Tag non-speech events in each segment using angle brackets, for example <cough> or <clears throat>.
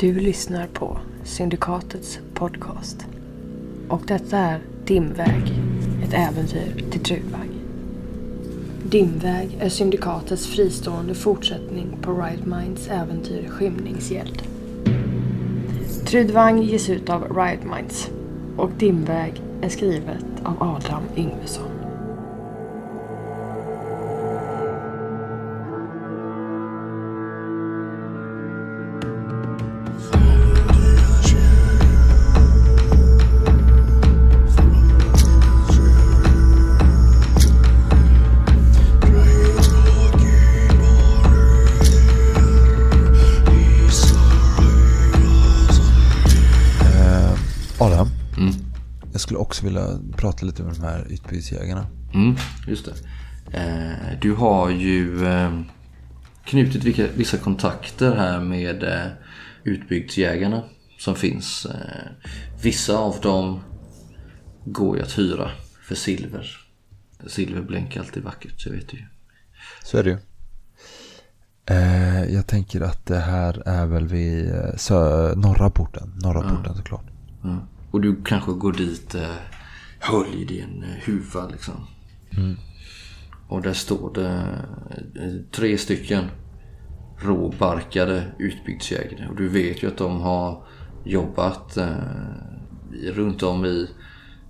Du lyssnar på Syndikatets podcast. Och detta är Dimväg, ett äventyr till Trudvang. Dimväg är Syndikatets fristående fortsättning på Right Minds äventyr Skymningsgäld. Trudvang ges ut av Riot Minds och Dimväg är skrivet av Adam Yngvesson. Också vilja prata lite med de här utbytesjägarna. Mm, just det. Eh, du har ju eh, knutit vissa kontakter här med eh, utbygdsjägarna som finns. Vissa av dem går ju att hyra för silver. Silver blänkar alltid vackert, så vet du ju. Så är det ju. Jag tänker att det här är väl vid norra porten. Norra porten såklart. Mm. Och du kanske går dit eh, höljd i en eh, huva liksom. Och där står det eh, tre stycken råbarkade utbygdsjägare. Och du vet ju att de har jobbat eh, runt om i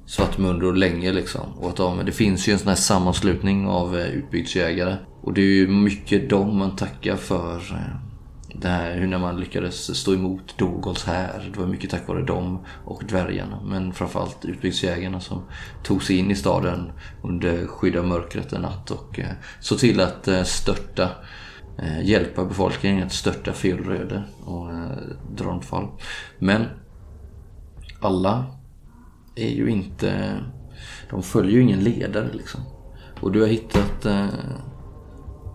Svartmundo länge liksom. Och att de, det finns ju en sån här sammanslutning av eh, utbygdsjägare. Och det är ju mycket dem man tackar för eh, det här hur när man lyckades stå emot Dogols här. Det var mycket tack vare dem och dvärgarna. Men framförallt utbyggsjägarna som tog sig in i staden under skydd av mörkret en natt och eh, såg till att eh, störta eh, hjälpa befolkningen att störta Fjällröde och eh, Dronfall. Men alla är ju inte... De följer ju ingen ledare liksom. Och du har hittat eh,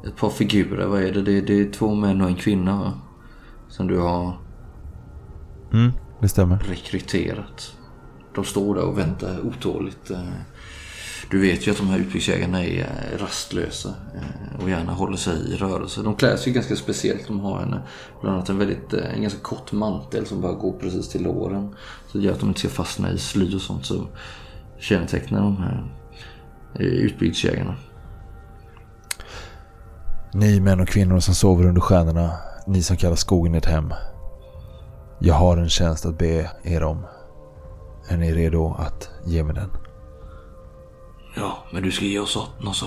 ett par figurer. Vad är det? det? Det är två män och en kvinna va? Som du har Mm, det stämmer. rekryterat. De står där och väntar otåligt. eh. Du vet ju att de här utbyggsjägarna är eh, rastlösa eh, och gärna håller sig i rörelse. De klär sig ganska speciellt. De har en, bland annat en väldigt en ganska kort mantel som bara går precis till låren. Så det gör att de inte ska fastna i sly och sånt som kännetecknar de här utbyggsjägarna. Ni män och kvinnor som sover under stjärnorna. Ni som kallar skogen ert hem. Jag har en tjänst att be er om. Är ni redo att ge mig den? Ja, men du ska ge oss något så...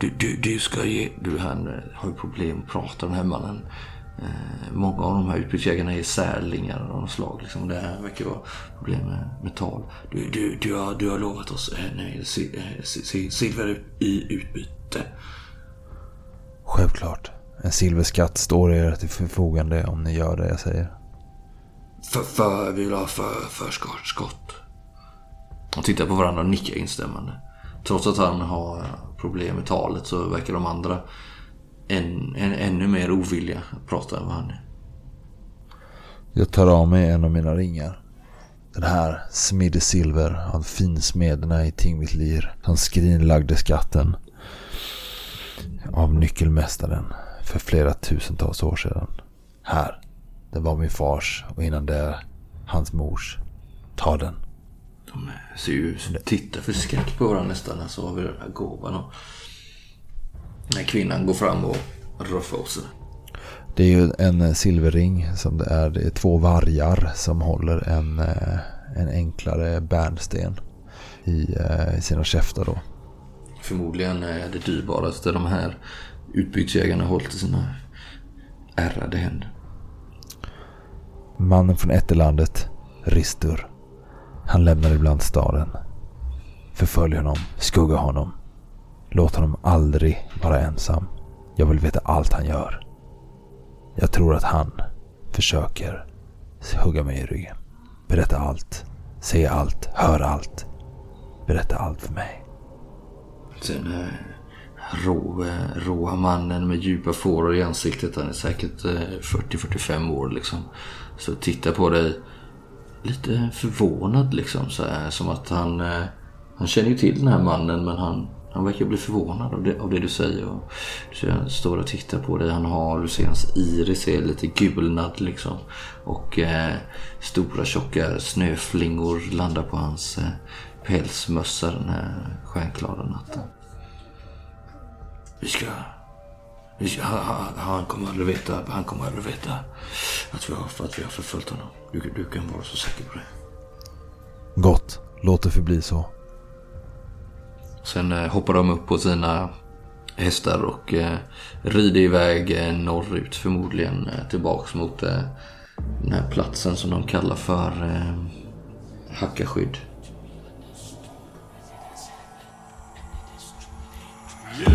Du, du, du ska ge... Du, han eh, har ju problem att prata, den här mannen. Eh, många av de här utbytesjägarna är särlingar av något slag. Liksom. Det här verkar vara problem med, med tal. Du, du, du, har, du har lovat oss eh, nej, si, eh, si, si, silver i utbyte. Självklart. En silverskatt står er till förfogande om ni gör det jag säger. För, för, vi vill ha för, förskott. De tittar på varandra och nickar instämmande. Trots att han har problem med talet så verkar de andra än, än, ännu mer ovilliga att prata än vad han är. Jag tar av mig en av mina ringar. Den här smidde silver av finsmederna i Tingvitlir. Han skrinlagde skatten av nyckelmästaren för flera tusentals år sedan. Här. Det var min fars och innan det hans mors. Ta den. De ser ju tittar för skräck på varandra nästan. Så har vi den här gåvan. Och den här kvinnan går fram och roffar åt sig. Det är ju en silverring som det är. Det är två vargar som håller en, eh, en enklare bärnsten i, eh, i sina käftar då. Förmodligen är det dyrbaraste de här utbytesjägarna hållit i sina ärrade händer. Mannen från ättelandet, Ristur. Han lämnar ibland staden. Förfölj honom, skugga honom. Låt honom aldrig vara ensam. Jag vill veta allt han gör. Jag tror att han försöker hugga mig i ryggen. Berätta allt. Säg allt. Hör allt. Berätta allt för mig. Den rå, råa mannen med djupa fåror i ansiktet. Han är säkert eh, 40-45 år liksom. Så tittar på dig lite förvånad liksom. Så här, som att han, eh, han känner ju till den här mannen men han, Han verkar bli förvånad av det, av det du säger. Och du står och tittar på dig. Han har, du ser hans iris är lite gulnad liksom. Och eh, stora tjocka snöflingor landar på hans eh, pälsmössa den här stjärnklara natten. Vi ska... Vi ska han, han kommer aldrig veta, han kommer aldrig veta att vi har, att vi har förföljt honom. Du, du kan vara så säker på det. Gott. Låt det förbli så. Sen eh, hoppar de upp på sina hästar och eh, rider iväg eh, norrut förmodligen eh, tillbaks mot eh, den här platsen som de kallar för eh, Hackaskydd. Ristur.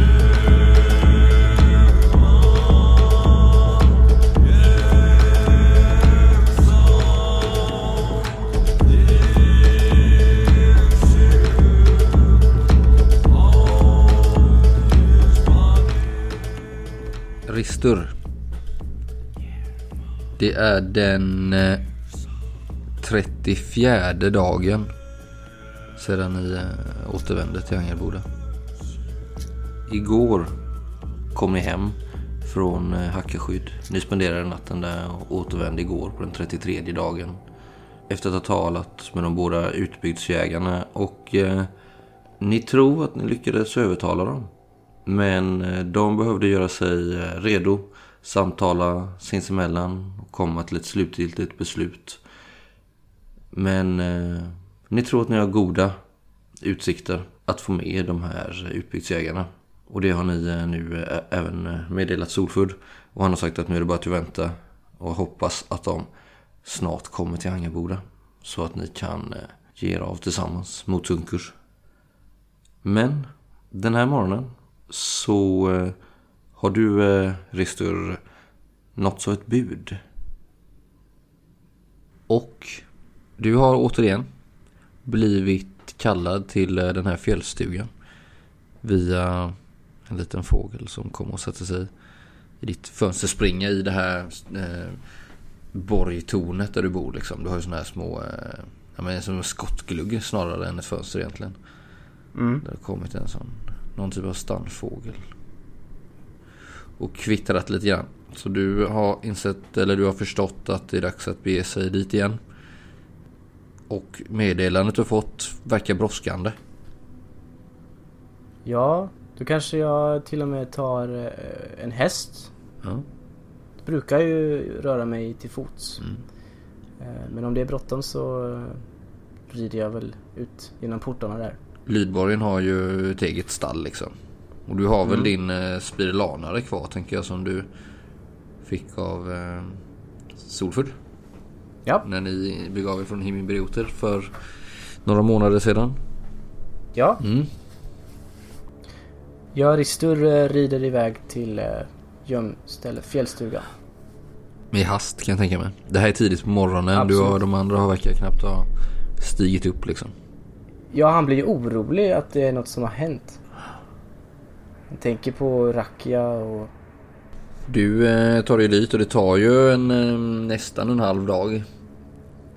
Det är den eh, 34 dagen sedan ni eh, återvände till Angelboda. Igår kom ni hem från eh, Hackeskydd. Ni spenderade natten där och återvände igår på den 33 dagen. Efter att ha talat med de båda utbygdsjägarna och eh, ni tror att ni lyckades övertala dem. Men eh, de behövde göra sig eh, redo, samtala sinsemellan och komma till ett slutgiltigt beslut. Men eh, ni tror att ni har goda utsikter att få med de här utbygdsjägarna. Och det har ni eh, nu eh, även eh, meddelat Solfudd. Och han har sagt att nu är det bara att vänta och hoppas att de snart kommer till Angerboda. Så att ni kan ge er av tillsammans mot Tunkurs. Men den här morgonen så har du, Ristur, nått så ett bud. Och du har återigen blivit kallad till den här fjällstugan via en liten fågel som kommer och sätter sig i ditt fönster, springa i det här eh, borgtornet där du bor liksom. Du har ju sådana här små, eh, ja men som en skottglugg snarare än ett fönster egentligen. Mm. Det har kommit en sån, någon typ av stannfågel. Och kvittrat lite grann. Så du har insett, eller du har förstått att det är dags att bege sig dit igen. Och meddelandet du fått verkar brådskande. Ja, då kanske jag till och med tar eh, en häst. Ja. Brukar ju röra mig till fots. Mm. Eh, Men om det är bråttom så eh, rider jag väl ut genom portarna där. Lydborgen har ju ett eget stall liksom. Och du har väl Mm. din spirilanare kvar tänker jag som du fick av eh, Solfudd. Ja. När ni begav er från Himmelbrioter för några månader sedan. Ja, Mm. Jag Ristur rider iväg till eh, gömstället, fjällstugan. Med hast kan jag tänka mig. Det här är tidigt på morgonen. Du Absolut. har, de andra har verkar knappt ha stigit upp liksom. Ja, han blir ju orolig att det är något som har hänt. Han tänker på Rakia och... Du eh, tar dig dit och det tar ju en, eh, nästan en halv dag.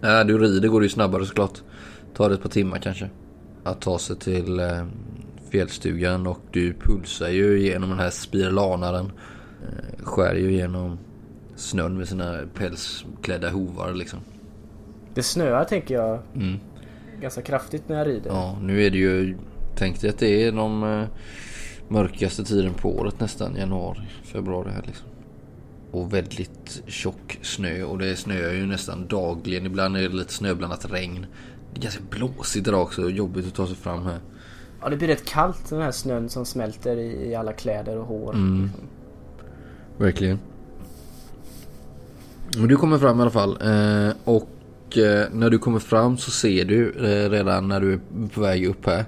Äh, du rider går det ju snabbare såklart. Tar det ett par timmar kanske. Att ta sig till eh, fjällstugan och du pulsar ju genom den här spiralanaren. Eh, skär ju genom snön med sina pälsklädda hovar liksom. Det snöar tänker jag Mm. ganska kraftigt när jag rider. Ja, nu är det ju... Tänk dig att det är de eh, mörkaste tiden på året nästan. Januari, februari här liksom. Och väldigt tjock snö och det snöar ju nästan dagligen. Ibland är det lite snöblandat regn. Det är ganska blåsigt idag också. Jobbigt att ta sig fram här. Ja, det blir rätt kallt den här snön som smälter i, i alla kläder och hår. Mm. Verkligen. Men du kommer fram i alla fall. Eh, och eh, när du kommer fram så ser du eh, redan när du är på väg upp här.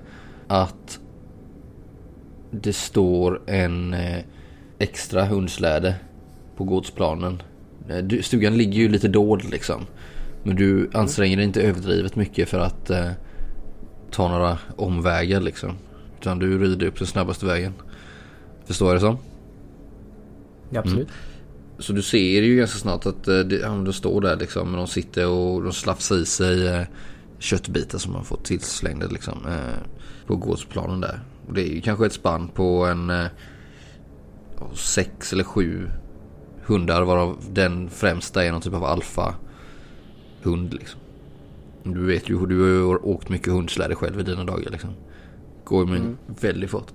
Att det står en eh, extra hundsläde på gårdsplanen. Eh, du, stugan ligger ju lite dold liksom. Men du anstränger dig inte överdrivet mycket för att eh, ta några omvägar liksom. Utan du rider upp den snabbaste vägen. Förstår jag det som? Ja, absolut. Så du ser ju ganska snart att eh, ja, de står där liksom. Men de sitter och de slafsar i sig eh, köttbitar som de fått tillslängda liksom. Eh, på gårdsplanen där. Och det är ju kanske ett spann på en eh, sex eller sju hundar varav den främsta är någon typ av alfa hund liksom. Du vet ju, du har ju åkt mycket hundsläde själv i dina dagar liksom. Går med mm. väldigt fart.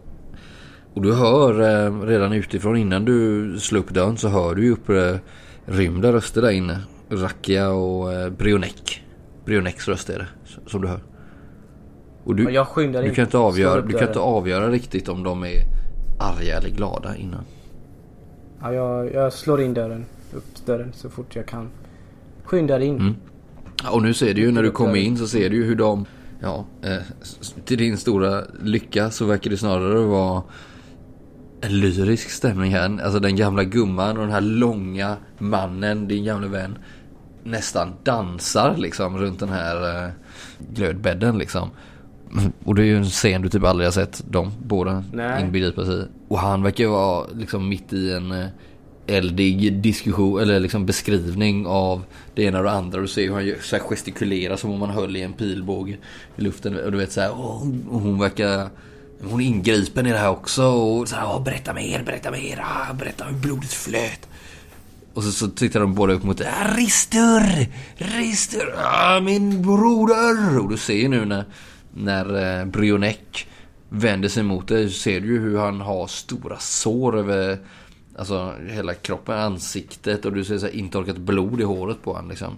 Och du hör eh, redan utifrån innan du slår upp dörren så hör du ju upp eh, röster där inne. Rakia och eh, Brionek. Brioneks röst är det som du hör. Och du, jag skyndar du kan inte avgöra, du kan inte avgöra riktigt om de är arga eller glada innan. Ja, jag, jag slår in dörren. Upp dörren så fort jag kan. Skyndar in. Mm. Och nu ser du ju när du kommer in så ser du ju hur de, ja, eh, till din stora lycka så verkar det snarare vara en lyrisk stämning här. Alltså den gamla gumman och den här långa mannen, din gamla vän, nästan dansar liksom runt den här eh, glödbädden liksom. <clears throat> Och det är ju en scen du typ aldrig har sett dem båda inbegripa sig Och han verkar ju vara liksom mitt i en eh, eldig diskussion eller liksom beskrivning av det ena och det andra. Du ser hur han så här gestikulerar som om han höll i en pilbåge i luften. Och du vet så här, och hon verkar... Hon är ingripen i det här också och så här, berätta mer, berätta mer, ah, berätta hur blodet flöt. Och så, så tittar de båda upp mot ah, Rister! Rister! Ah, min broder! Och du ser ju nu när, när eh, Brionek vänder sig mot dig så ser du ju hur han har stora sår över Alltså hela kroppen, ansiktet och du ser så här intorkat blod i håret på honom liksom.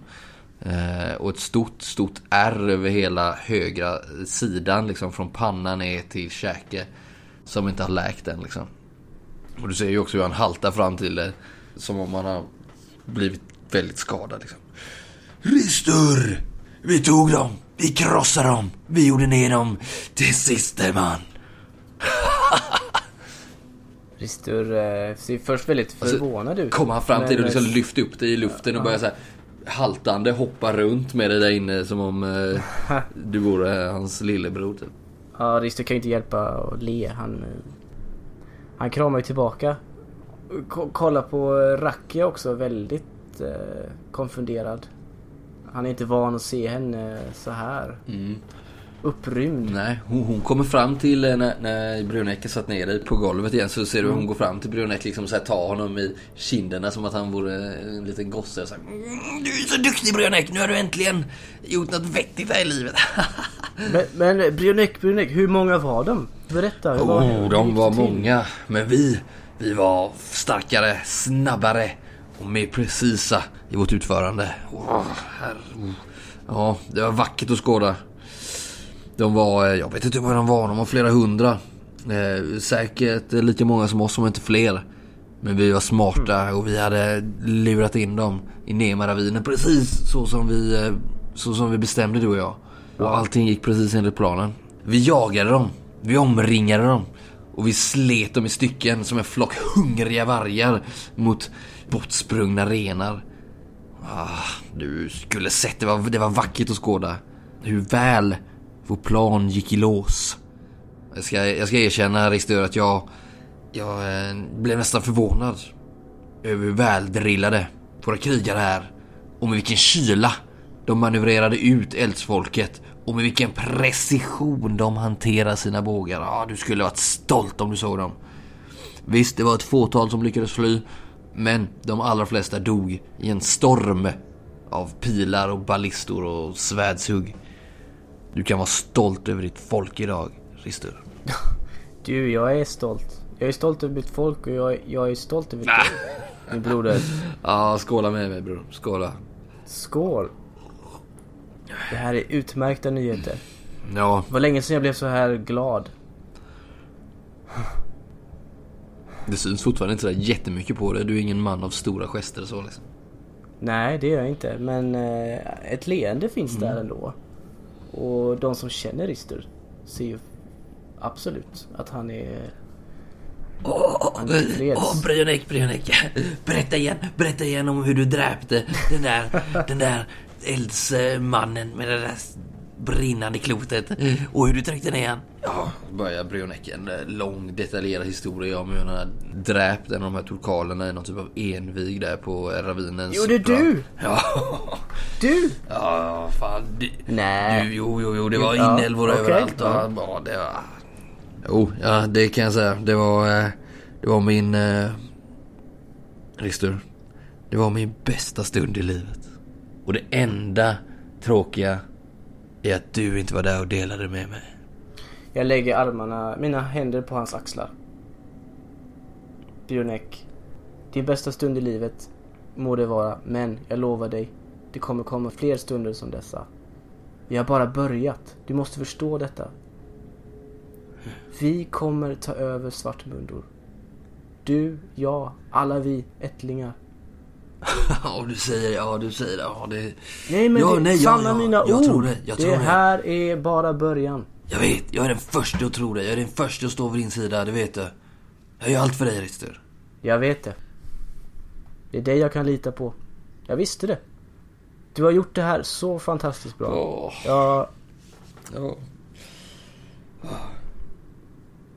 Eh, och ett stort, stort ärr över hela högra sidan liksom från pannan ner till käke. Som inte har läkt än liksom. Och du ser ju också hur han haltar fram till det. Som om han har blivit väldigt skadad liksom. Ristur! Vi tog dem! Vi krossade dem! Vi gjorde ner dem till siste man! <laughs> Ristur eh, ser först väldigt förvånad alltså, ut. Kommer han fram till och liksom eh, lyfter upp dig i luften och börjar så här haltande hoppa runt med dig där inne som om eh, du vore hans lillebror typ. Ja, Rister kan ju inte hjälpa att le. Han, eh, han kramar ju tillbaka. K kolla på Rakia också, väldigt eh, konfunderad. Han är inte van att se henne så här. Mm upprymd. Nej, hon, hon kommer fram till eh, när, när Brunecke satt ner dig på golvet igen så ser du hon mm. går fram till Brunecke liksom så här, tar honom i kinderna som att han vore en liten gosse. Så här, mm, du är så duktig Brunecke, nu har du äntligen gjort något vettigt här i livet. <laughs> men men Brunecke, Brunecke, hur många var de? Berätta. Hur var, oh, de var många. Men vi, vi var starkare, snabbare och mer precisa i vårt utförande. Oh, herre. Ja, det var vackert att skåda. De var, eh, jag vet inte hur många de var, de var flera hundra. Eh, säkert lika många som oss, om inte fler. Men vi var smarta och vi hade lurat in dem i Nema-ravinen precis så som vi, eh, så som vi bestämde du och jag. Och allting gick precis enligt planen. Vi jagade dem. Vi omringade dem. Och vi slet dem i stycken som en flock hungriga vargar mot bortsprungna renar. Ah, du skulle sett, det var, det var vackert att skåda. Hur väl vår plan gick i lås. Jag ska, jag ska erkänna Ristör att jag, jag eh, blev nästan förvånad över hur väldrillade våra krigare är och med vilken kyla de manövrerade ut eldsfolket och med vilken precision de hanterar sina bågar. Ja, du skulle varit stolt om du såg dem. Visst, det var ett fåtal som lyckades fly, men de allra flesta dog i en storm av pilar och ballistor och svärdshugg. Du kan vara stolt över ditt folk idag, Rister. <laughs> Du, jag är stolt. Jag är stolt över mitt folk och jag, jag är stolt över dig, min broder. <laughs> Ja, skåla med mig bror. Skåla. Skål. Det här är utmärkta nyheter. Ja. Det var länge sedan jag blev så här glad. Det syns fortfarande inte så jättemycket på dig. Du är ingen man av stora gester så liksom. Nej, det är jag inte. Men eh, ett leende finns mm. där ändå. Och de som känner Rister ser ju absolut att han är... Åh, oh, oh, Bryonek, Bryonek. Berätta igen, berätta igen om hur du dräpte den där, den där eldsmannen med det där brinnande klotet. Och hur du tryckte ner han. Ja, börjar Brionek en eh, lång detaljerad historia om hur han hade dräpt en av de här turkalerna i någon typ av envig där på ravinens... Gjorde du? <laughs> Ja. Du? Ja, fan. Du, Nej. Du, jo, jo, jo, det var inälvor okay. överallt. Och, ja. ja, det var Jo, ja det kan jag säga. Det var, eh, det var min... Eh, Ristur. Det var min bästa stund i livet. Och det enda tråkiga är att du inte var där och delade med mig. Jag lägger armarna, mina händer på hans axlar. Bionek. Din bästa stund i livet må det vara, men jag lovar dig, det kommer komma fler stunder som dessa. Vi har bara börjat. Du måste förstå detta. Vi kommer ta över Svartmundor. Du, jag, alla vi ättlingar. <laughs> Ja, du säger det. Ja, du säger det. Ja, det... Nej men Ja, det, nej, sanna ja, mina jag ord. tror det, jag det tror det. här är bara början. Jag vet, jag är den första att tro det. Jag är den första att stå vid din sida, det vet du. Jag gör allt för dig, Ristur. Jag vet det. Det är dig jag kan lita på. Jag visste det. Du har gjort det här så fantastiskt bra. Åh, Jag, ja.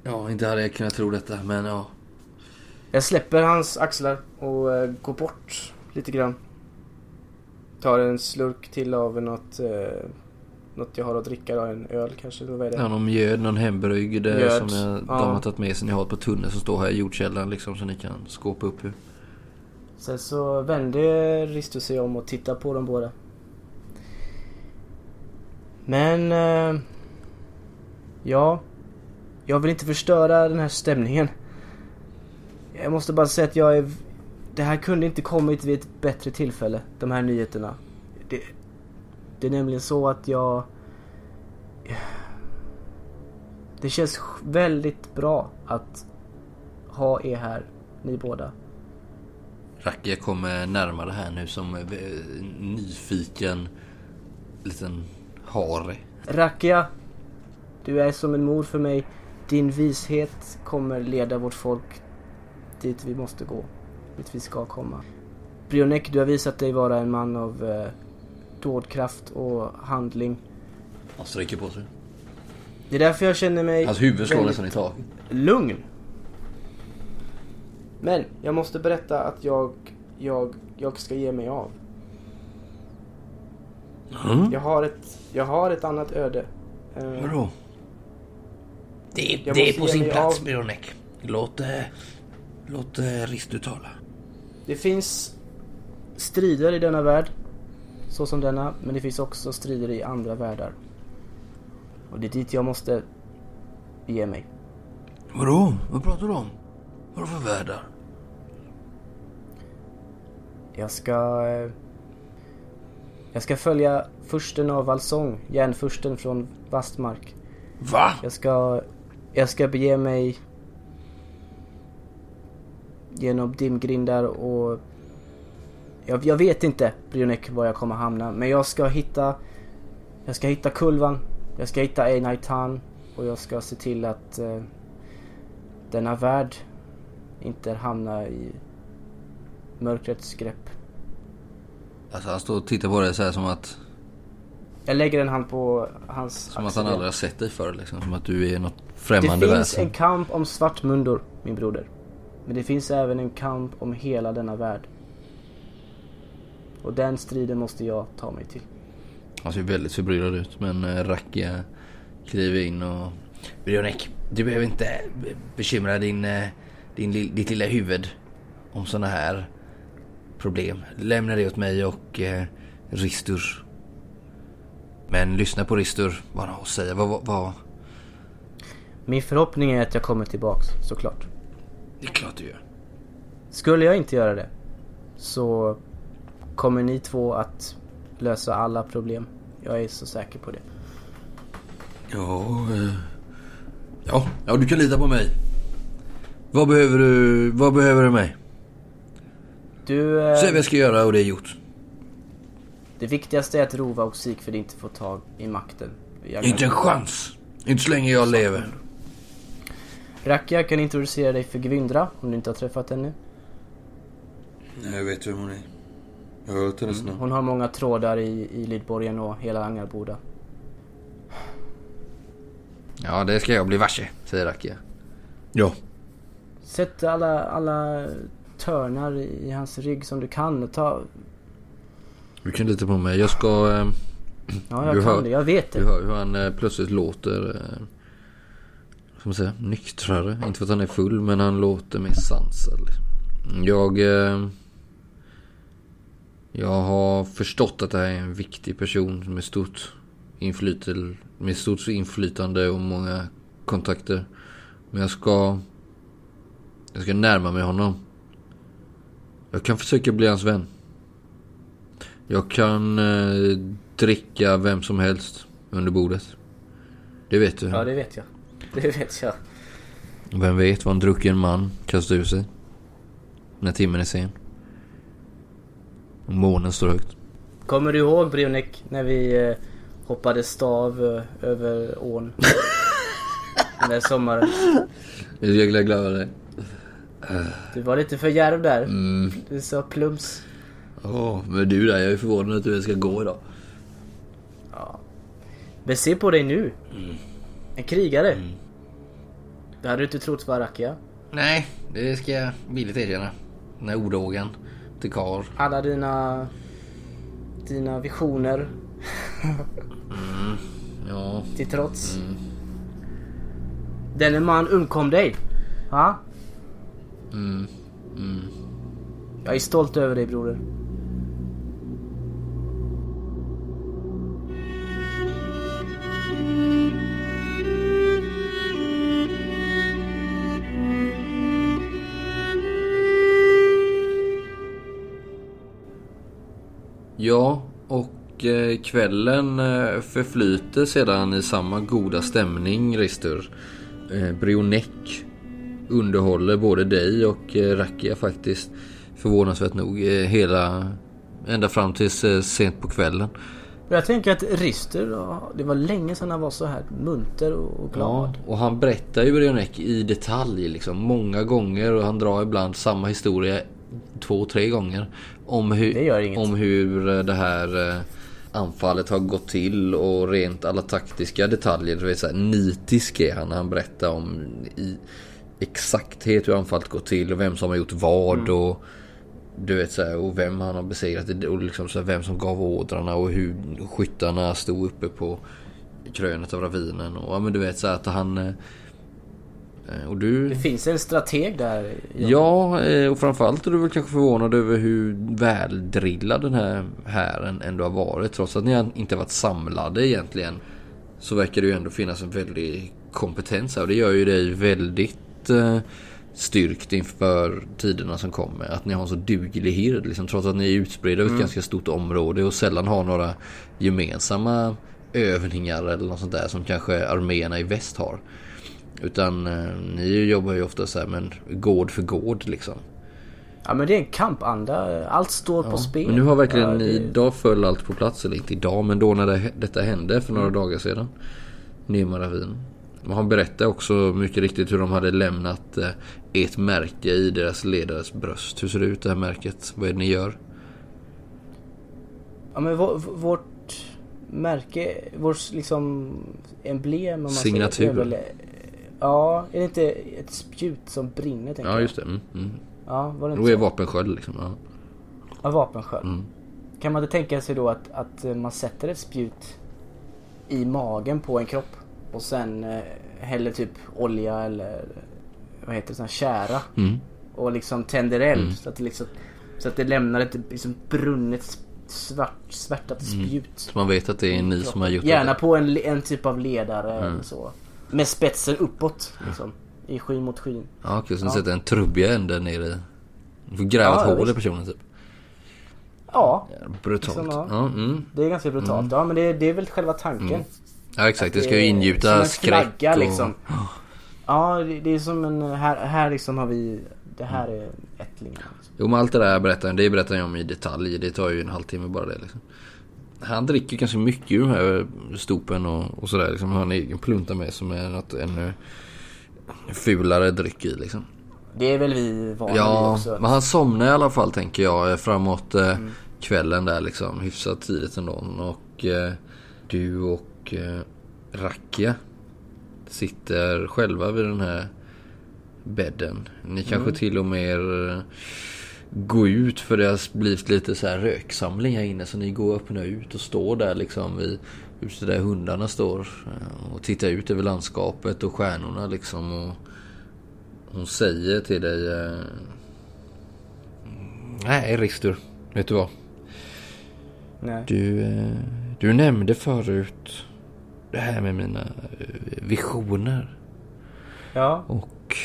Ja, inte hade jag kunnat tro detta, men ja. jag släpper hans axlar och eh, går bort lite grann. Tar en slurk till av något, eh, något jag har att dricka. Då, en öl kanske, vad är det? Ja, någon mjöd, någon hembryggd eh, Mjöd, som jag, ja. de har tagit med sig. Ni har ett par tunnor som står här i jordkällaren liksom så ni kan skåpa upp ur. Sen så vände Risto sig om och tittade på dem båda. Men... Eh, ja. Jag vill inte förstöra den här stämningen. Jag måste bara säga att jag är... Det här kunde inte kommit vid ett bättre tillfälle, de här nyheterna. Det, det är nämligen så att jag... Det känns väldigt bra att ha er här, ni båda. Racke kommer närmare här nu som eh, nyfiken liten hare. Rakia, du är som en mor för mig. Din vishet kommer leda vårt folk dit vi måste gå. Dit vi ska komma. Brionek, du har visat dig vara en man av eh, dådkraft och handling. Han sträcker på sig. Det är därför jag känner mig Hans huvud slår nästan i taket. lugn. Men jag måste berätta att jag, jag, jag ska ge mig av. Mm. Jag har ett, jag har ett annat öde. Eh, Vadå? Det det är på sin plats, av. Bironek. Låt, eh, låt eh, Ristu tala. Det finns strider i denna värld, så som denna, men det finns också strider i andra världar. Och det är dit jag måste ge mig. Vadå? Vad pratar du om? Vadå för världar? Jag ska... eh, Jag ska följa fursten av Valsong, järnfursten från Vastmark. Va? Jag ska... Jag ska bege mig genom dimgrindar och... Jag, jag vet inte, Brionek, var jag kommer hamna. Men jag ska hitta... Jag ska hitta Kulvan. Jag ska hitta Einaitan. Och jag ska se till att eh, denna värld inte hamnar i mörkrets grepp. Alltså han står och tittar på dig så här som att, Jag lägger en hand på hans som att axel. han aldrig har sett dig förr liksom. Som att du är något Det främmande finns väsen. en kamp om svartmundor, min broder. Men det finns även en kamp om hela denna värld. Och den striden måste jag ta mig till. Han ser väldigt förbryllad ut men eh, Rackia kliver in och... Brionek, du behöver inte be- bekymra din, eh, din, ditt lilla huvud om såna här problem. Lämna det åt mig och eh, Ristur. Men lyssna på Ristur, vad han har att säga. Vad, vad, vad... Min förhoppning är att jag kommer tillbaks, såklart. Det är klart du gör. Skulle jag inte göra det så kommer ni två att lösa alla problem. Jag är så säker på det. Ja, eh, ja, ja, du kan lita på mig. Vad behöver du, vad behöver du mig? Du, eh, Säg vad jag ska göra och det är gjort. det viktigaste är att Rova och Sigfrid inte får tag i makten. Jag Inte en chans. Inte så länge jag lever. Rakia kan introducera dig för Gwyndra om du inte har träffat henne. Nej, jag vet vem hon är. Jag har hört hennes namn. Hon har många trådar i, i Lydborgen och hela Angarboda. Ja, det ska jag bli varse, säger Rakia. Ja. Sätt alla, alla törnar i hans rygg som du kan. Ta... Du kan lita på mig. Jag ska... Eh, Ja, jag Du kan hör- det. Jag vet du det. hör hur han eh, plötsligt låter... Eh, ska man säga, nyktrare. Inte för att han är full men han låter mer sansad. liksom. Jag... Eh, jag har förstått att det här är en viktig person med stort inflytande, med stort inflytande och många kontakter. Men jag ska... Jag ska närma mig honom. Jag kan försöka bli hans vän. Jag kan eh, dricka vem som helst under bordet. Det vet du. Ja, det vet jag. <laughs> Det vet jag. Vem vet vad en drucken man kastar ur sig? När timmen är sen. Och månen står högt. Kommer du ihåg Brionek när vi eh, hoppade stav eh, över ån? <laughs> Den där sommaren. Jag är jäkla glad över det. Du var lite för djärv där. Mm. Du sa plums. Åh, men du där, jag är förvånad att du ens ska gå idag. Men se på dig nu. En krigare. Det hade du inte trott var Rakia. Nej, det ska jag villigt erkänna. Den här odågan till karl. Alla dina... Dina visioner Ja, till trots. Denne man undkom dig. Ha? Jag är stolt över dig broder. Ja, och eh, kvällen eh, förflyter sedan i samma goda stämning, Ristur. Eh, Brionek underhåller både dig och Rakia faktiskt. Förvånansvärt nog hela... Ända fram tills sent på kvällen. Jag tänker att Rister, det var länge sedan han var så här munter och glad. Ja, och han berättar ju Brionek i detalj liksom många gånger och han drar ibland samma historia två, tre gånger. Om hur, Det om hur eh, det här eh, anfallet har gått till och rent alla taktiska detaljer. Vet, så här, nitisk är han när han berättar om i exakthet hur anfallet gått till och vem som har gjort vad Mm. och du vet så här, och vem han har besegrat och liksom så här, vem som gav ordrarna och hur skyttarna stod uppe på krönet av ravinen och ja men du vet så här, att han eh, och du Det finns en strateg där. Ja, eh, och framförallt är du väl kanske förvånad över hur väldrillad den här hären ändå har varit. Trots att ni inte har varit samlade egentligen. Så verkar det ju ändå finnas en väldig kompetens här. Och det gör ju dig väldigt eh, styrkt inför tiderna som kommer. Att ni har en så duglig hird. Liksom, trots att ni är utspridda över ett ganska stort område och sällan har några gemensamma övningar eller något sånt där som kanske arméerna i väst har. Utan eh, ni jobbar ju ofta så här men gård för gård liksom. Ja men det är en kampanda. Allt står på spel. Men nu har verkligen Ja, det- idag föll allt på plats. Eller inte idag men då när det, detta hände för några dagar sedan. Nema ravin. Men Han berättade också mycket riktigt hur de hade lämnat eh, ett märke i deras ledares bröst. Hur ser det ut det här märket? Vad är det ni gör? Ja men vår, vårt märke, vårt liksom emblem om man Signatur. Säger, det är väl- ja, är det inte ett spjut som brinner tänker Ja just det. Mm, mm. Ja, var det Då inte är så? vapensköld liksom. Ja. Ja, vapensköld. Mm. Kan man inte tänka sig då att, att eh, man sätter ett spjut i magen på en kropp och sen eh, häller typ olja eller vad heter det, sån kära Mm. och liksom tänder eld så att det liksom så att det lämnar ett liksom brunnet svart, svärtat spjut. Så man vet att det är ni som har gjort Gärna det. på en, en typ av ledare Mm. eller så. Med spetsen uppåt liksom. I skyn mot skyn. Ja okej, så ni Ja. sätter en trubbiga ände ner i. Du får gräva Ja, ett hål i personen typ. Ja, Brutalt. Liksom, ja. mm. det är ganska brutalt. Ja men det, det är väl själva tanken. ja exakt, det ska ju ingjuta skräck flagga, och... liksom. Ja, det, det är som en... Här, här liksom har vi... Det här är ättlingar. Liksom. Jo men allt det där berättar det berättar jag om i detalj. Det tar ju en halvtimme bara det liksom. Han dricker ganska mycket ur de här stopen och, och sådär. Liksom. Han har en egen plunta med som är något ännu fulare dryck i liksom. Det är väl vi vana vid Ja, också. men han somnar i alla fall tänker jag framåt eh, kvällen där liksom. Hyfsat tidigt ändå. Och eh, du och eh, Rakia sitter själva vid den här bädden. Ni kanske till och med eh, gå ut för det har blivit lite så här röksamling här inne. Så ni går och öppnar ut och står där liksom vid huset där hundarna står. eh, Och tittar ut över landskapet och stjärnorna liksom. Och hon säger till dig. eh, Nej, Ristur. Vet du vad? Nej. Du, eh, du nämnde förut det här med mina visioner. Ja, Och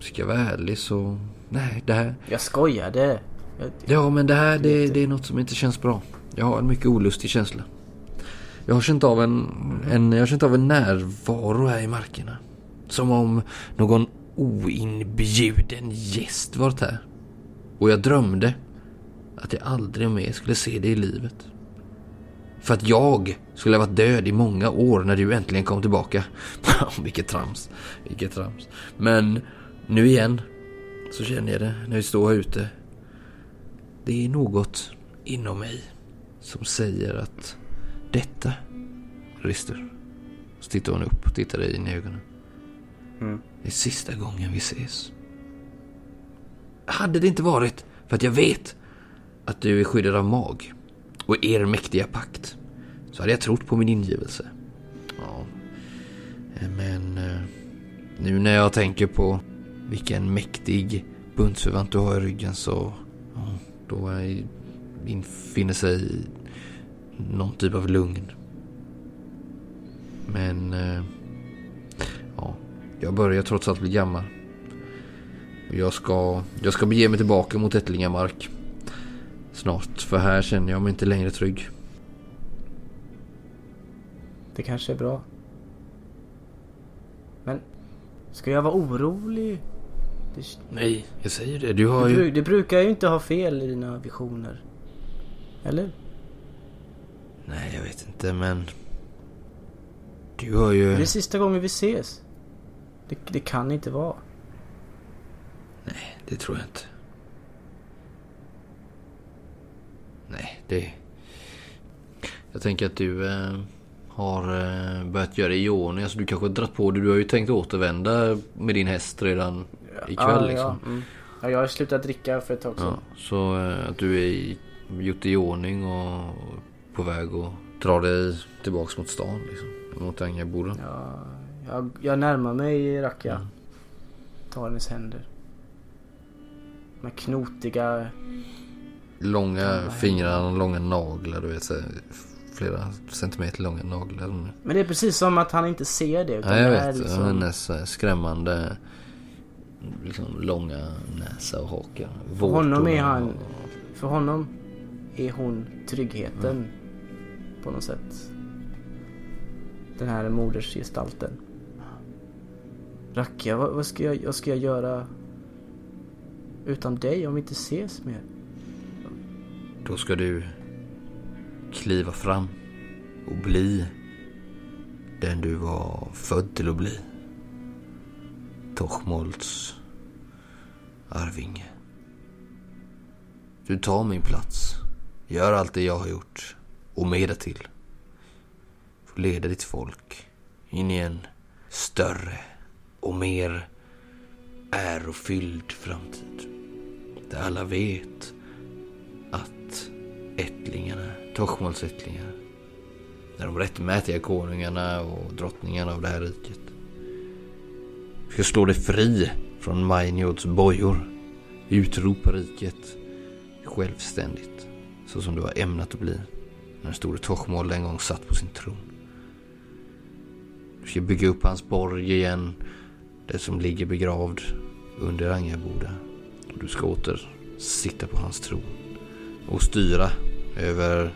ska jag vara ärlig så... Nej, det här... jag skojade. Jag, Ja, men det här det, det är något som inte känns bra. Jag har en mycket olustig känsla. Jag har känt av en, en, jag har känt av en närvaro här i markerna. Som om någon oinbjuden gäst varit här. Och jag drömde att jag aldrig mer skulle se det i livet. För att jag skulle ha varit död i många år när du äntligen kom tillbaka. <laughs> Vilket trams. Vilket trams. Men nu igen så känner jag det när vi står här ute. Det är något inom mig som säger att detta, Rister. Så tittar hon upp och tittar dig in i ögonen. Mm. Det är sista gången vi ses. Hade det inte varit för att jag vet att du är skyddad av mag och er mäktiga pakt så hade jag trott på min ingivelse. Ja, men eh, nu när jag tänker på vilken mäktig bundsförvant du har i ryggen så ja, då är- infinner sig någon typ av lugn. Men eh, ja, jag börjar trots allt bli gammal. Och Jag ska, jag ska bege mig tillbaka mot Ättlingamark. Snart, för här känner jag mig inte längre trygg. det kanske är bra. Men, ska jag vara orolig? Det, Nej, jag säger det. Du har du, ju... du brukar ju inte ha fel i dina visioner. Eller? Nej, jag vet inte, men... Du har ju... Det är sista gången vi ses. Det, det kan inte vara. Det tror jag inte. Nej, det... Jag tänker att du eh, har eh, börjat göra i ordning. Alltså du kanske har dratt på det. Du har ju tänkt återvända med din häst redan ikväll liksom. Ja, mm. ja, jag har slutat dricka för ett tag sedan. Ja, så eh, att du är i, gjort i ordning och på väg att dra dig tillbaks mot stan liksom. Mot Angaboden. Ja, jag, jag närmar mig Racka. Mm. Tar hennes händer. Med knotiga... Långa fingrar och långa naglar. Du vet så flera centimeter långa naglar. Men det är precis som att han inte ser det. Utan Ja, jag det är vet. liksom- Hennes eh, skrämmande liksom, långa näsa och haka. För honom är han... För honom är hon tryggheten. På något sätt. Den här modersgestalten. Racka, vad, vad, ska jag, vad ska jag göra utan dig om vi inte ses mer? Då ska du kliva fram och bli den du var född till att bli. Tochmolts arvinge. Du tar min plats, gör allt det jag har gjort och mer därtill. Får leda ditt folk in i en större och mer ärofylld framtid. Där alla vet att ättlingarna, Tochmolts ättlingar, är de rättmätiga konungarna och drottningarna av det här riket. Du ska slå dig fri från Mainiods bojor. Utropa riket självständigt. Så som du var ämnat att bli. När den store Tochmold en gång satt på sin tron. Du ska bygga upp hans borg igen. Det som ligger begravd under Angaboda. Du ska åter sitta på hans tron. Och styra över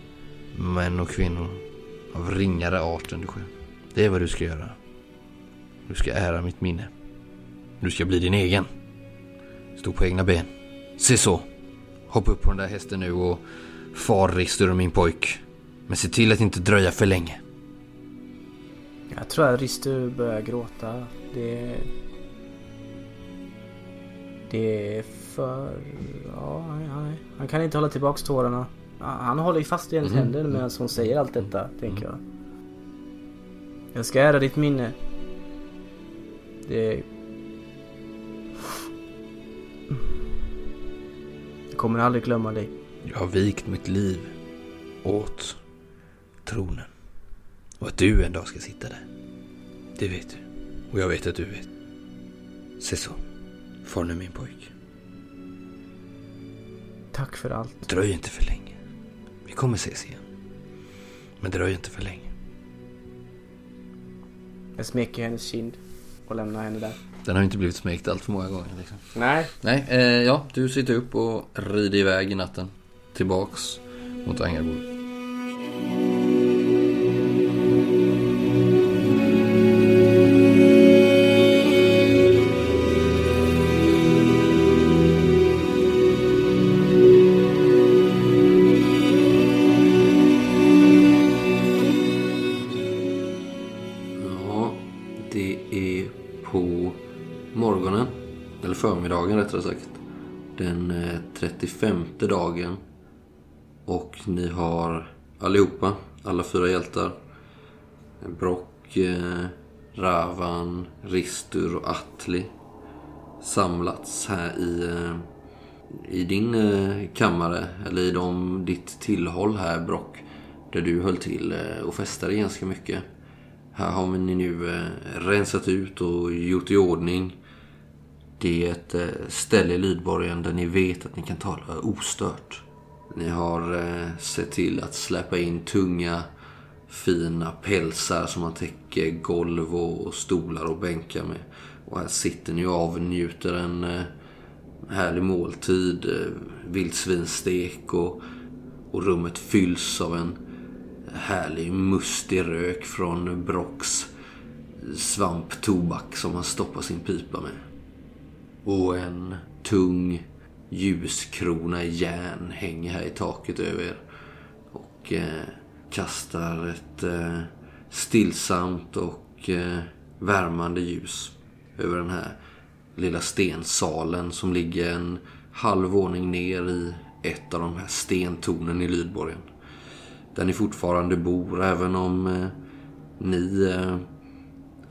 män och kvinnor av ringare art än du själv. Det är vad du ska göra. Du ska ära mitt minne. Du ska bli din egen. Stå på egna ben. Se så. Hoppa upp på den där hästen nu och far Ristur min pojk. Men se till att inte dröja för länge. Jag tror att Ristu börjar gråta. Det... Det är för... Ja, han, han, kan inte hålla tillbaks tårarna. Han håller ju fast i hennes Mhm. händer medan hon säger allt detta, tänker jag. Jag ska ära ditt minne. Det... kommer aldrig glömma dig. Jag har vikt mitt liv åt tronen. Och att du en dag ska sitta där. Det vet du. Och jag vet att du vet. Se så. Far nu min pojk. Tack för allt. Dröj inte för länge. Vi kommer ses igen. Men dröj inte för länge. Jag smeker hennes kind och lämnar henne där. Den har ju inte blivit smekt allt för många gånger liksom. Nej. Nej, eh, ja, du sitter upp och rider iväg i natten. Tillbaks mot Angarbo. Rättare sagt, den eh, 35 dagen. Och ni har allihopa, alla fyra hjältar, Brock, eh, Ravan, Ristur och Atli samlats här i, eh, i din kammare, eller i de, ditt tillhåll här Brock, där du höll till och festade ganska mycket. Här har ni nu rensat ut och gjort i ordning. Det är ett eh, ställe i Lydborgen där ni vet att ni kan tala ostört. Ni har eh, sett till att släppa in tunga, fina pälsar som man täcker golv och stolar och bänkar med. Och här sitter ni och avnjuter en eh, härlig måltid, vildsvinstek vildsvinsstek och, och rummet fylls av en härlig mustig rök från Brocks svamptobak som han stoppar sin pipa med. Och en tung ljuskrona i järn hänger här i taket över er. Och eh, kastar ett eh, stillsamt och eh, värmande ljus över den här lilla stensalen som ligger en halv våning ner i ett av de här stentornen i Lydborgen där ni fortfarande bor även om eh, ni, eh,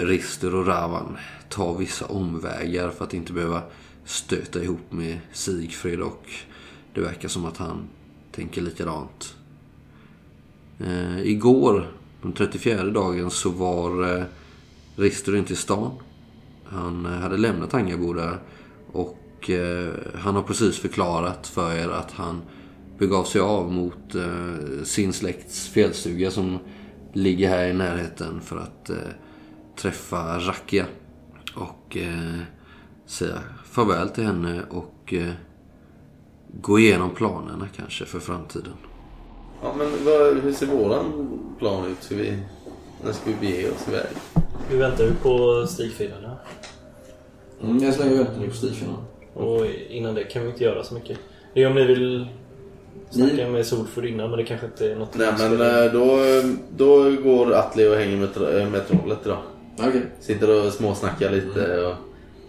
Rister och Ravan, tar vissa omvägar för att inte behöva stöta ihop med Sigfrid och det verkar som att han tänker likadant. Eh, igår, den 34 dagen, så var eh, Rister inte i stan. Han eh, hade lämnat Angaboda och eh, han har precis förklarat för er att han begav sig av mot eh, sin släkts fjällstuga som ligger här i närheten för att eh, träffa Rakia och eh, säga farväl till henne och eh, gå igenom planerna kanske för framtiden. Ja, men vad, hur ser våran plan ut? Ska vi, när ska vi bege oss iväg? Vi väntar ju på stigfilerna. Mm, jag slänger väntar nu på Stigfina. Och innan det kan vi inte göra så mycket. Det är om ni vill snacka med Solfur innan men det kanske inte är något Nej men eh, då, då går Atli och hänger med, eh, med trollet idag. Okej. Sitter och småsnackar lite och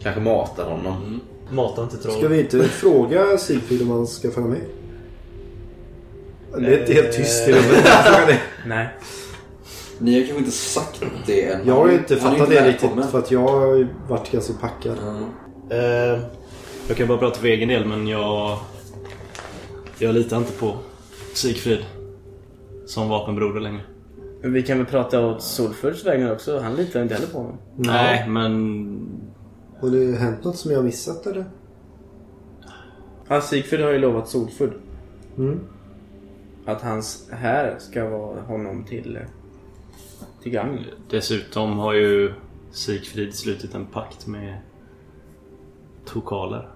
kanske matar honom. Mata inte troll. Ska vi inte fråga Sigfrid om han ska följa med? Det är inte helt tyst i rummet. Är- <laughs> Nej. Ni har kanske inte sagt det än. Jag har ju inte fattat det riktigt för att jag har ju varit ganska packad. Mm. Eh, jag kan bara prata för egen del men jag... Jag litar inte på Sigfrid. Som vapenbroder längre. Men vi kan väl prata åt Solfurs vägnar också. Han litar inte heller på honom. Nej men... Har det hänt något som jag har missat eller? Han Sigfrid har ju lovat Solfurd Mm. att hans här ska vara honom till, till gagn. Dessutom har ju Sigfrid slutit en pakt med Tokaler.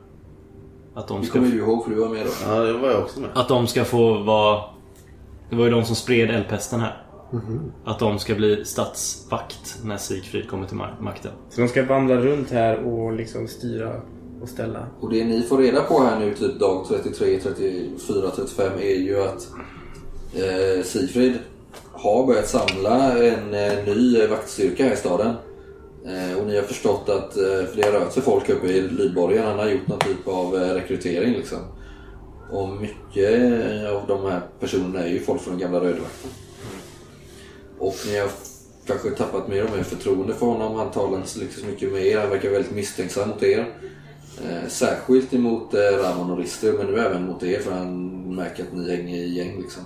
Att de Det ska, kommer du ihåg för du var med då. Ja, det var jag också med. att de ska få vara... Det var ju de som spred eldpesten här. Mhm. Att de ska bli statsvakt när Sigfrid kommer till ma- makten. Så de ska vandra runt här och liksom styra och ställa. Och det ni får reda på här nu typ dag 33, 34, 35 är ju att eh, Sigfrid har börjat samla en eh, ny vaktstyrka här i staden. Eh, och ni har förstått att, eh, för det har rört sig folk uppe i Lydborgen, han har gjort någon typ av eh, rekrytering liksom. Och mycket av de här personerna är ju folk från den gamla Rödvakten. Och ni har kanske tappat mer och mer förtroende för honom. Han talar inte så liksom mycket med er. Han verkar väldigt misstänksam mot er. Eh, särskilt emot eh, Ramon och Rister men nu även mot er för han märker att ni hänger i gäng liksom.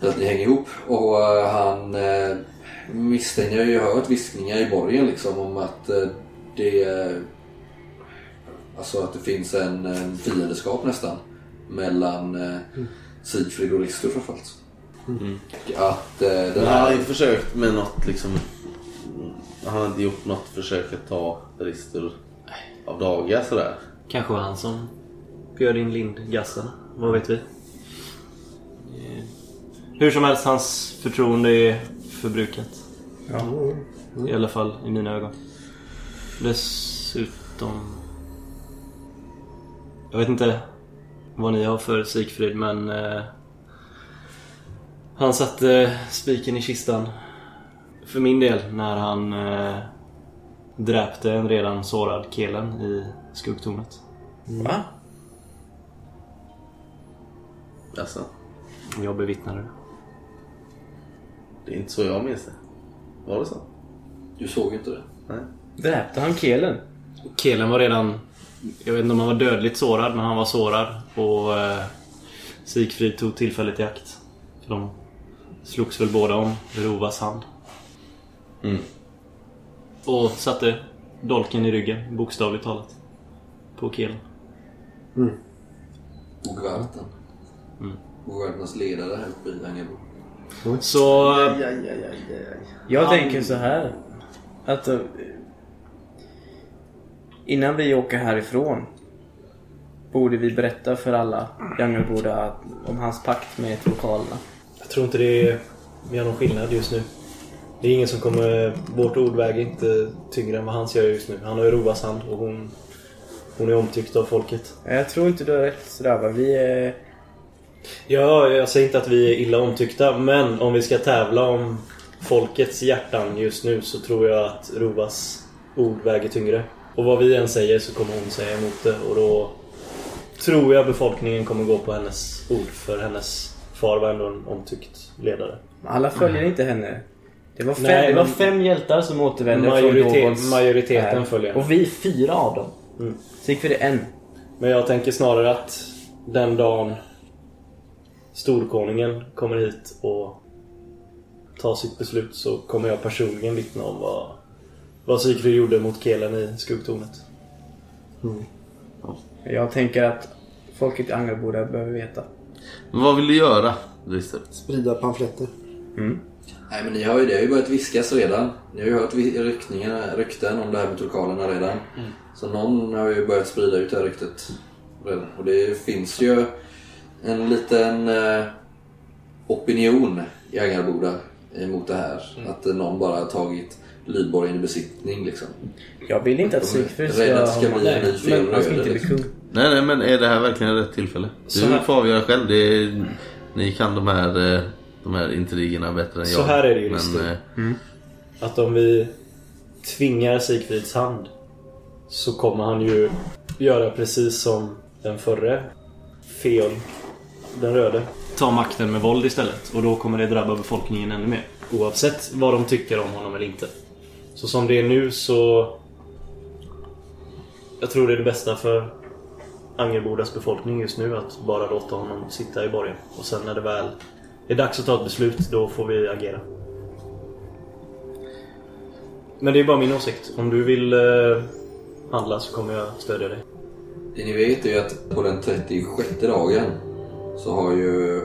Att ni hänger ihop och eh, han eh, misstänker, jag har ju hört viskningar i borgen liksom om att eh, det eh, Alltså att det finns en, en fiendeskap nästan mellan eh, Sigfrid och Rister framförallt. Och att eh, den Men han har ju försökt med något liksom... Han har inte gjort något försök att ta Rister av dagar sådär. Kanske var han som bjöd in Lindgassen. Vad vet vi? Eh, Hur som helst, hans förtroende är förbrukat. I alla fall i mina ögon. Dessutom... Jag vet inte vad ni har för Sigfrid men... Eh, han satte spiken i kistan. För min del när han eh, dräpte en redan sårad Kelen i skuggtornet. Va? Alltså, Jag bevittnade det. det är inte så jag minns det. Var det så? Du såg inte det? Nej. Dräpte han Kelen? Kelen var redan... Jag vet inte om han var dödligt sårad, men han var sårad. Och eh, Sigfrid tog tillfället i akt. För de slogs väl båda om Rovas hand. Mm. Och satte dolken i ryggen, bokstavligt talat. På Kelen. Bogvarten. Mm. Bogvartens ledare här uppe i Angelbo. Så... eh, Jag Han- tänker så här. Att eh, innan vi åker härifrån borde vi berätta för alla Djungelboda att- om hans pakt med lokalerna. Jag tror inte det gör någon skillnad just nu. Det är ingen som kommer... Vårt ord väger inte tyngre än vad hans gör just nu. Han har ju Rovas hand och hon... Hon är omtyckt av folket. Jag tror inte du har rätt sådär va. Vi är... Ja, jag säger inte att vi är illa omtyckta, men om vi ska tävla om folkets hjärtan just nu så tror jag att Rovas ord väger tyngre. Och vad vi än säger så kommer hon säga emot det och då tror jag befolkningen kommer gå på hennes ord för hennes far var ändå en omtyckt ledare. Alla följer inte henne. Det var fem, Nej, det var fem hjältar som återvände Majoritet- från Dovons majoriteten här. följer henne. Och vi fyra av dem. Mm. Sigfrid är en. Men jag tänker snarare att den dagen Storkonungen kommer hit och tar sitt beslut så kommer jag personligen vittna om vad, vad Sigfrid gjorde mot Kelen i skuggtornet. Jag tänker att folket i Angelboda behöver veta. Vad vill du göra? Sprida pamfletter. Nej men ni har ju, det har ju börjat viskas redan. Ni har ju hört rykten om det här med turkalerna redan. Så någon har ju börjat sprida ut det här ryktet redan. Och det finns ju en liten eh, opinion i Angarboda emot det här. Att eh, någon bara har tagit Lydborgen i besittning liksom. Jag vill inte att Sigfrid rädda att det ska ha- bli en ny Men han ska inte bli liksom. kung. Nej, nej, men är det här verkligen rätt tillfälle? Så Du här- får avgöra själv. Det är, ni kan de här, eh, de här intrigerna bättre än Så jag. här är det ju, Men, eh, Att om vi tvingar Sigfrids hand så kommer han ju göra precis som den förre Feon, den röde. Ta makten med våld istället och då kommer det drabba befolkningen ännu mer. Oavsett vad de tycker om honom eller inte. Så som det är nu så... Jag tror det är det bästa för Angerbodas befolkning just nu att bara låta honom sitta i borgen. Och sen när det väl är dags att ta ett beslut, då får vi agera. Men det är bara min åsikt. Om du vill eh, handla så kommer jag stödja dig. Det ni vet är ju att på den 36 dagen så har ju...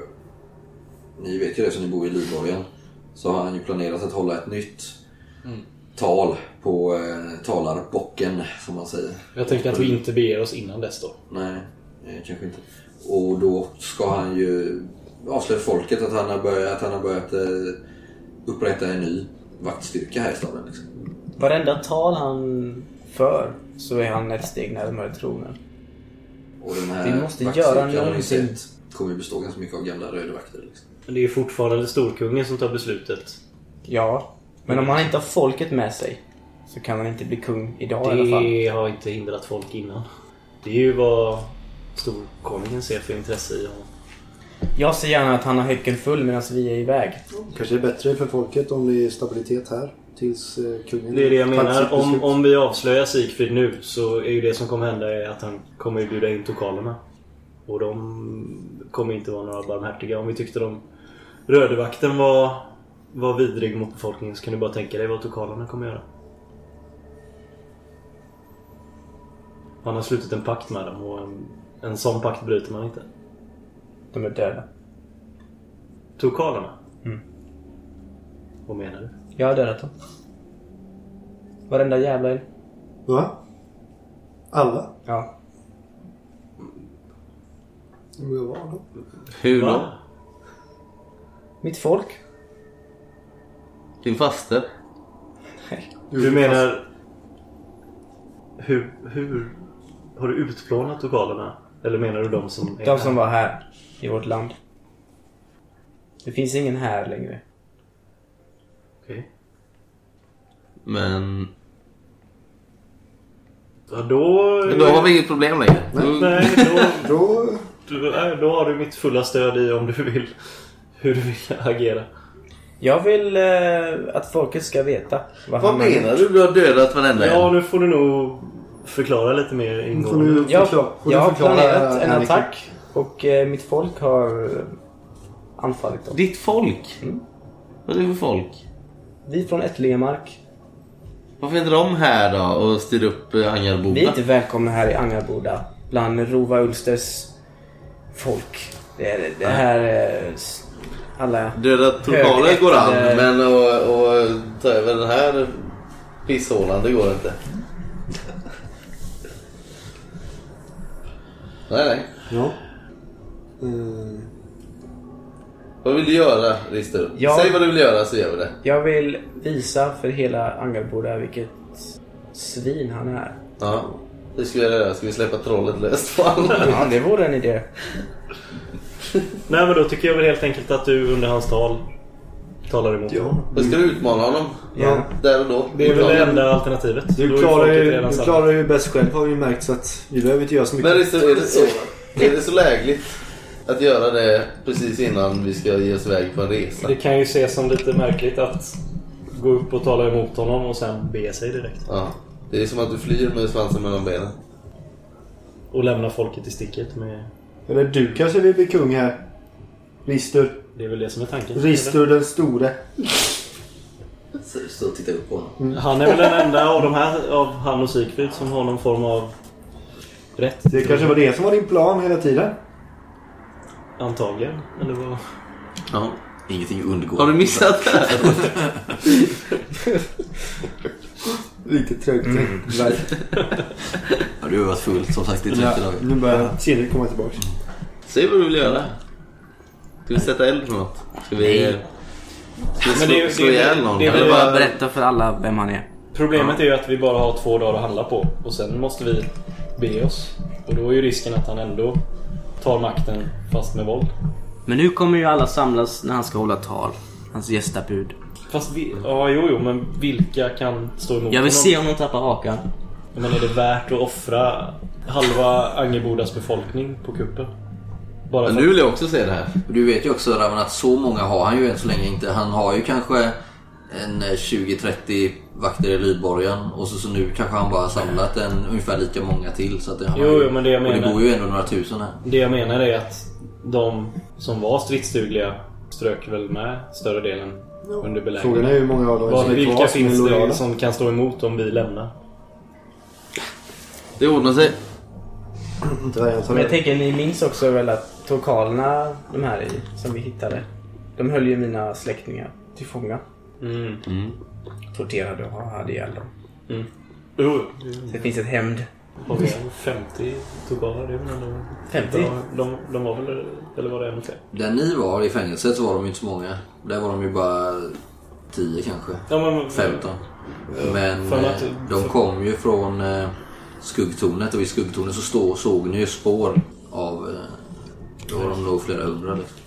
Ni vet ju det som ni bor i Lydborgen. Så har han ju planerat att hålla ett nytt tal på eh, talarbocken som man säger. Jag tänker att vi inte beger oss innan dess då. Nej, eh, kanske inte. Och då ska han ju avslöja folket att han har börjat, att han har börjat eh, upprätta en ny vaktstyrka här i staden. Liksom. Varenda tal han för så är han ett steg närmare tronen. Och den här Vi måste göra någonting. kommer ju bestå ganska mycket av gamla rödvakter. Liksom. Men det är ju fortfarande Storkungen som tar beslutet. Ja, men om han inte har folket med sig så kan han inte bli kung idag i alla fall. Det har inte hindrat folk innan. Det är ju vad Storkonungen ser för intresse i honom. Jag ser gärna att han har häcken full medan vi är iväg. Kanske är bättre för folket om det är stabilitet här. tills eh, kungen Det är det jag menar. Om, om vi avslöjar Sigfrid nu så är ju det som kommer hända är att han kommer ju bjuda in tokalerna. Och de kommer inte vara några barmhärtiga. Om vi tyckte de Rödevakten var, var vidrig mot befolkningen så kan du bara tänka dig vad tokalerna kommer göra. Han har slutit en pakt med dem och en, en sån pakt bryter man inte. De är döda. Tokalerna? Mm. Vad menar du? Jag har dödat dem. Varenda jävla en. Va? Alla? Ja. Många var de? Hur då? Va? Mitt folk. Din faster? Du menar... Hur, hur... Har du utplånat tokalerna? Eller menar du de som är De som här? var här. I vårt land. Det finns ingen här längre. Okej. Men... Ja, då... Men då har vi inget problem längre. Då, Nej, då, <laughs> Då... då, har du mitt fulla stöd i om du vill... Hur du vill agera. Jag vill eh, att folket ska veta vad, menar du? Du har dödat varenda Ja, en. nu får du nog förklara lite mer ingående. Jag, jag har planerat en attack och eh, mitt folk har eh, anfallit dem. Ditt folk? Mm. Vad är det för folk? Vi från Ättlingemark. Varför är inte de här då och styr upp eh, Angarboda? Vi är inte välkomna här i Angarboda bland Rova Ulsters folk. Det, är, det här är alla... Döda tokaler går an, men att och ta över den här pisshålan, det går inte. Nej, nej. Ja. Eh, Vad vill du göra, Rister? Jag- Säg vad du vill göra så gör vi det. Jag vill visa för hela Angarboda vilket svin han är. Ja. Hur ska vi göra? Ska vi släppa trollet löst på alla? <laughs> Ja, det vore en idé. <laughs> Nej, men då tycker jag väl helt enkelt att du under hans tal talar emot ja. honom. Då ska du utmana honom. Ja. Där och då. Det är väl det enda alternativet. Du är klarar ju du klarar ju bäst själv har vi märkt så att vi behöver inte göra så mycket. Men Rister, är det så, är det så lägligt att göra det precis innan vi ska ge oss iväg på en resa? Det kan ju ses som lite märkligt att gå upp och tala emot honom och sen bege sig direkt. Ja. Det är som att du flyr med svansen mellan benen. Och lämna folket i sticket med... Eller du kanske vill bli kung här? Rister. Det är väl det som är tanken. Rister den store. Så Stå och titta upp på honom. Han är väl den enda av de här, av han och Sigfrid, som har någon form av rätt. Det kanske var det som var din plan hela tiden? Antagligen. Eller vad? Ja. Ingenting undgår. Har du missat det här? <laughs> Lite trögt. Mm. Ja, du har varit full som sagt i 30 Ja, dagar. nu börjar sinnet komma tillbaka. Säg vad du vill göra. Ska vi sätta eld på något? Ska vi... Nej. Ska vi Men slå, det är- slå det är- ihjäl någon? det är Jag vill Eller bara bara... berätta för alla vem han är. Problemet är ju att vi bara har två dagar att handla på. Och sen måste vi be oss. Och då är ju risken att han ändå tar makten fast med våld. Men nu kommer ju alla samlas när han ska hålla tal. Hans gästabud. Fast vi, ja, jo, jo, men vilka kan stå emot Jag vill honom? se om de tappar hakan. Men är det värt att offra halva Angerbodas befolkning på kuppen? Bara Men nu vill jag också se det här. Du vet ju också Ravan att så många har han ju än så länge inte. Han har ju kanske en eh, 20-30 vakter i Lydborgen och så, så nu kanske han bara har samlat en ungefär lika många till. Så att det, Jo, ju, jo, men det jag och det menar- går ju ändå några tusen här. Det jag menar är att de som var stridsdugliga strök väl med större delen under Frågan är belägringen. hur många av dem är vilka finns det som kan stå emot om vi lämnar? Det ordnar sig. Dvärgarna tar Men jag tänker, ni minns också väl att tokalerna, de här i, som vi hittade. De höll ju mina släktingar till fånga. Mm. Torterade och hade ihjäl dem. Jo, Så det finns ett hämnd. har vi 50 tokaler? Det är väl ändå... 50? De, de, de var väl... Eller var det ännu fler? Där ni var i fängelset så var de ju inte så många. Där var de ju bara 10 kanske. Ja, men, 15. Men eh, att- de kom ju från eh, skuggtornet och i skuggtornet så stå, såg ni ju spår av... Eh, då var de nog flera hundra. Liksom.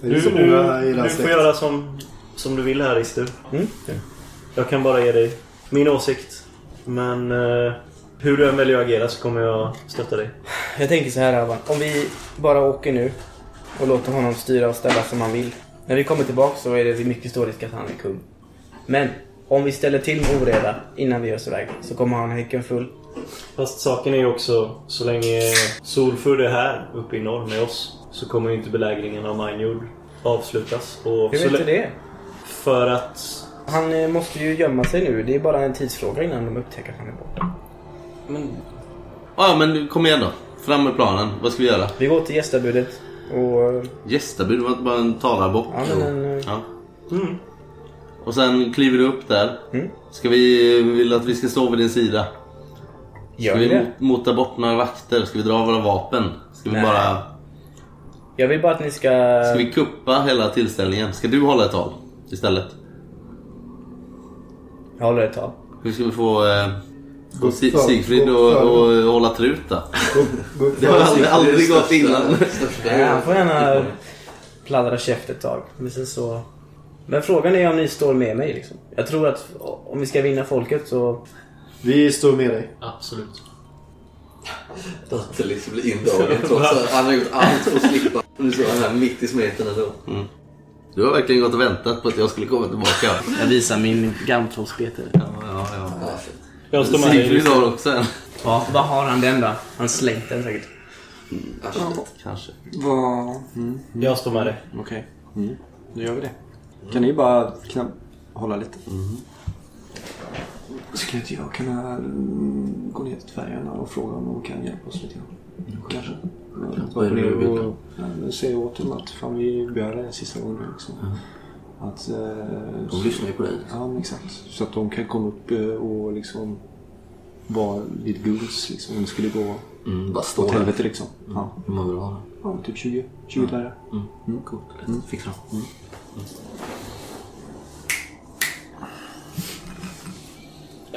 Du, du, du får göra som, som du vill här Ister. Mm. Jag kan bara ge dig min åsikt. Men eh, hur du än väljer att agera så kommer jag stötta dig. Jag tänker så här Alban. Om vi bara åker nu och låter honom styra och ställa som han vill. När vi kommer tillbaka så är det mycket stor risk att han är kung. Men om vi ställer till med oreda innan vi ger oss iväg så kommer han ha häcken full. Fast saken är ju också, så länge Solfurd är här uppe i norr med oss så kommer ju inte belägringen av Minejord avslutas. Och Hur vet du det? För att... Han eh, måste ju gömma sig nu. Det är bara en tidsfråga innan de upptäcker att han är borta. Men... Ja, men kom igen då. Fram med planen. Vad ska vi göra? Vi går till gästabudet och... Gästabud var inte bara en talarbock. Ja, men en, eh, Ja. Mm. Och sen kliver du upp där. Mm. Ska vi, vill att vi ska stå vid din sida? Ska Gör vi det? mot- mota bort några vakter? Ska vi dra våra vapen? Ska vi Nej. bara... Jag vill bara att ni ska... Ska vi kuppa hela tillställningen? Ska du hålla ett tal istället? Jag håller ett tal. Hur ska vi få, eh, få Si- för- Sigfrid gå att hålla trut då? Gå- <laughs> Det har aldrig, aldrig gått innan. Nej, han får gärna pladdra käft ett tag. Men sen så... Men frågan är om ni står med mig liksom. Jag tror att om vi ska vinna folket så... Vi står med dig. Absolut. Inte liksom bli indragen trots att han har gjort allt för att slippa. Nu står han här mitt i smeten ändå. Du har verkligen gått och väntat på att jag skulle komma tillbaka. Jag visar min gammtrollsbete. Ja, ja, ja. Jag står med dig. Har också en. Ja, vad har han den då? Han slängt den säkert. Kanske. Vad... Mm, Jag står med dig. Okej. Mm, då gör vi det. Kan ni bara knapp... hålla lite? Skulle inte jag kunna mm, gå ner till dvärgarna och fråga om de kan hjälpa oss lite grann? Kanske. Vad är det och, men säga åt dem att fan, vi det en sista gång nu. Liksom. Att, eh, De lyssnar ju på dig. Ja, men exakt. Så att de kan komma upp eh, och liksom vara lite goons liksom. Om det skulle gå Mm, bara åt stå helvete liksom. Ja, Hur många vill du ha? ja typ 20, 20 dvärgar. Mm, coolt. Lätt. Fixa dem.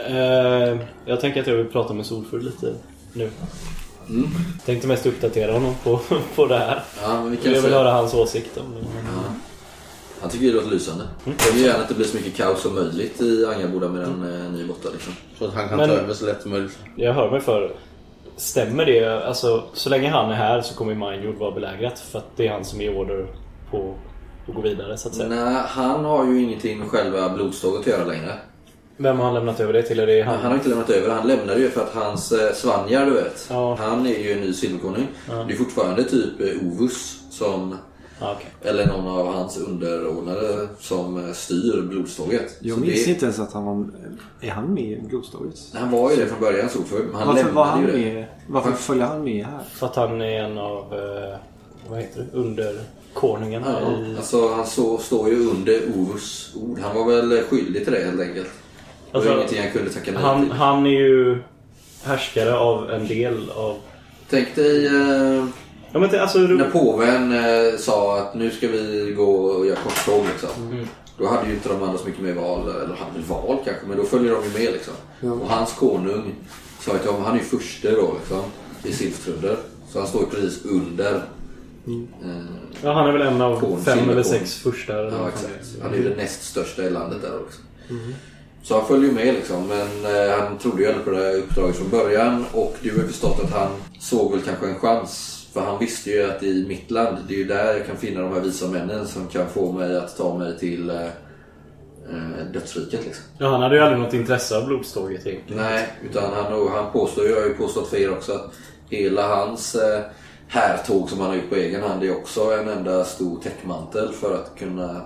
Eh, jag tänker att jag vill prata med Solfurd lite nu. Mm. Tänkte mest uppdatera honom på, <laughs> på det här. Ja, men vi Jag kan vill säga... höra hans åsikt om det. Ja. Han tycker det låter lysande. Jag vill gärna att det blir så mycket kaos som möjligt i Angarboda med den eh, nya borta liksom. Så att han kan Men- ta över så lätt som möjligt. Jag hör mig för. Stämmer det? Alltså, så länge han är här så kommer Minejord vara belägrat. För att det är han som är order på att gå vidare så att säga. Nej, han har ju ingenting med själva blodståget att göra längre. Vem har han lämnat över det till? Är det han? Han har inte lämnat över Han lämnade ju för att hans eh, Svanjar, du vet. Ja. Han är ju en ny silverkonung. Det är fortfarande typ eh, Ovus som... Ja, okej. Eller någon av hans underordnade som eh, styr blodståget. Jag Så minns det, inte ens att han var... Är han med i blodståget? Han var ju det från början Solfurd. Men han Varför var han ju det. med? Varför följer han med här? För att han är en av... Eh, vad heter det? Under konungen Ja, i... alltså han så, står ju under Ovus ord. Han var väl skyldig till det helt enkelt. Det var Alltså, ingenting han kunde tacka nej Han, till. han är ju härskare av en del av... Tänk dig eh, Ja, men det, alltså, när påven eh, sa att nu ska vi gå och göra korståg liksom. Mm. Då hade ju inte de andra så mycket mer val, eller hade val kanske, men då följer de ju med liksom. Och hans konung sa ju till honom, han är ju förste då liksom, i Silftrunder. Så han står ju precis under. Eh, ja, han är väl en av fem eller sex första. Eller Ja, exakt. Han är ju den näst största i landet där också. Så han följer med liksom. Men eh, han trodde ju aldrig på det här uppdraget från början. Och du har ju förstått att han såg väl kanske en chans. För han visste ju att i mitt land, det är ju där jag kan finna de här visa männen som kan få mig att ta mig till eh, eh, dödsriket liksom. Ja, han hade ju aldrig något intresse av blodståget egentligen. Nej, utan han, han påstår ju, jag har ju påstått för er också, att hela hans eh, härtåg som han har gjort på egen hand är också en enda stor täckmantel för att kunna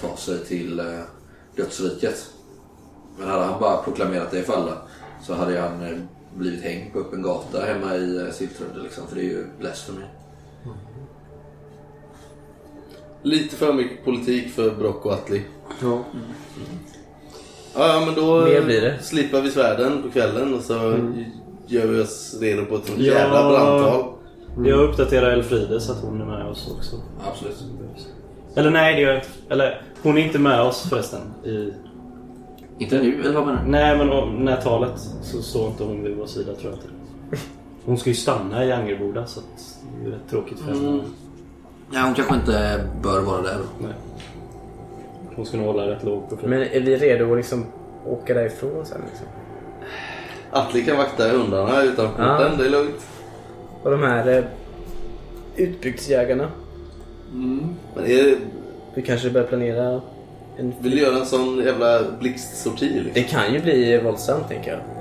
ta sig till eh, dödsriket. Men hade han bara proklamerat det för alla så hade han eh, blivit hängd på öppen gata hemma i eh, Siltrudde liksom, för det är ju blasphemy. Lite för mycket politik för Brock och Atli. Ja. Ja, ja, men då Mer blir det. slipar vi svärden på kvällen och så gör vi oss redo på ett sånt Ja. jävla brandtal. Jag uppdaterar Elfride så att hon är med oss också. Absolut. Eller nej, det gör jag inte. Eller hon är inte med oss förresten. I... Inte nu, eller vad menar du? Nej, men om, när talet så står inte hon vid vår sida tror jag inte. Hon ska ju stanna i Angerboda så att det är rätt tråkigt för henne. Mm. Ja, hon kanske inte bör vara där då. Nej. Hon ska nog hålla rätt låg profil. Men är vi redo att liksom åka därifrån sen liksom? Atli kan vakta hundarna utanför Ja. porten, det är lugnt. Och de här eh, utbygdsjägarna. Men är det... Vi kanske börjar planera en Vill du göra en sån jävla blixtsorti liksom? Det kan ju bli våldsamt tänker jag.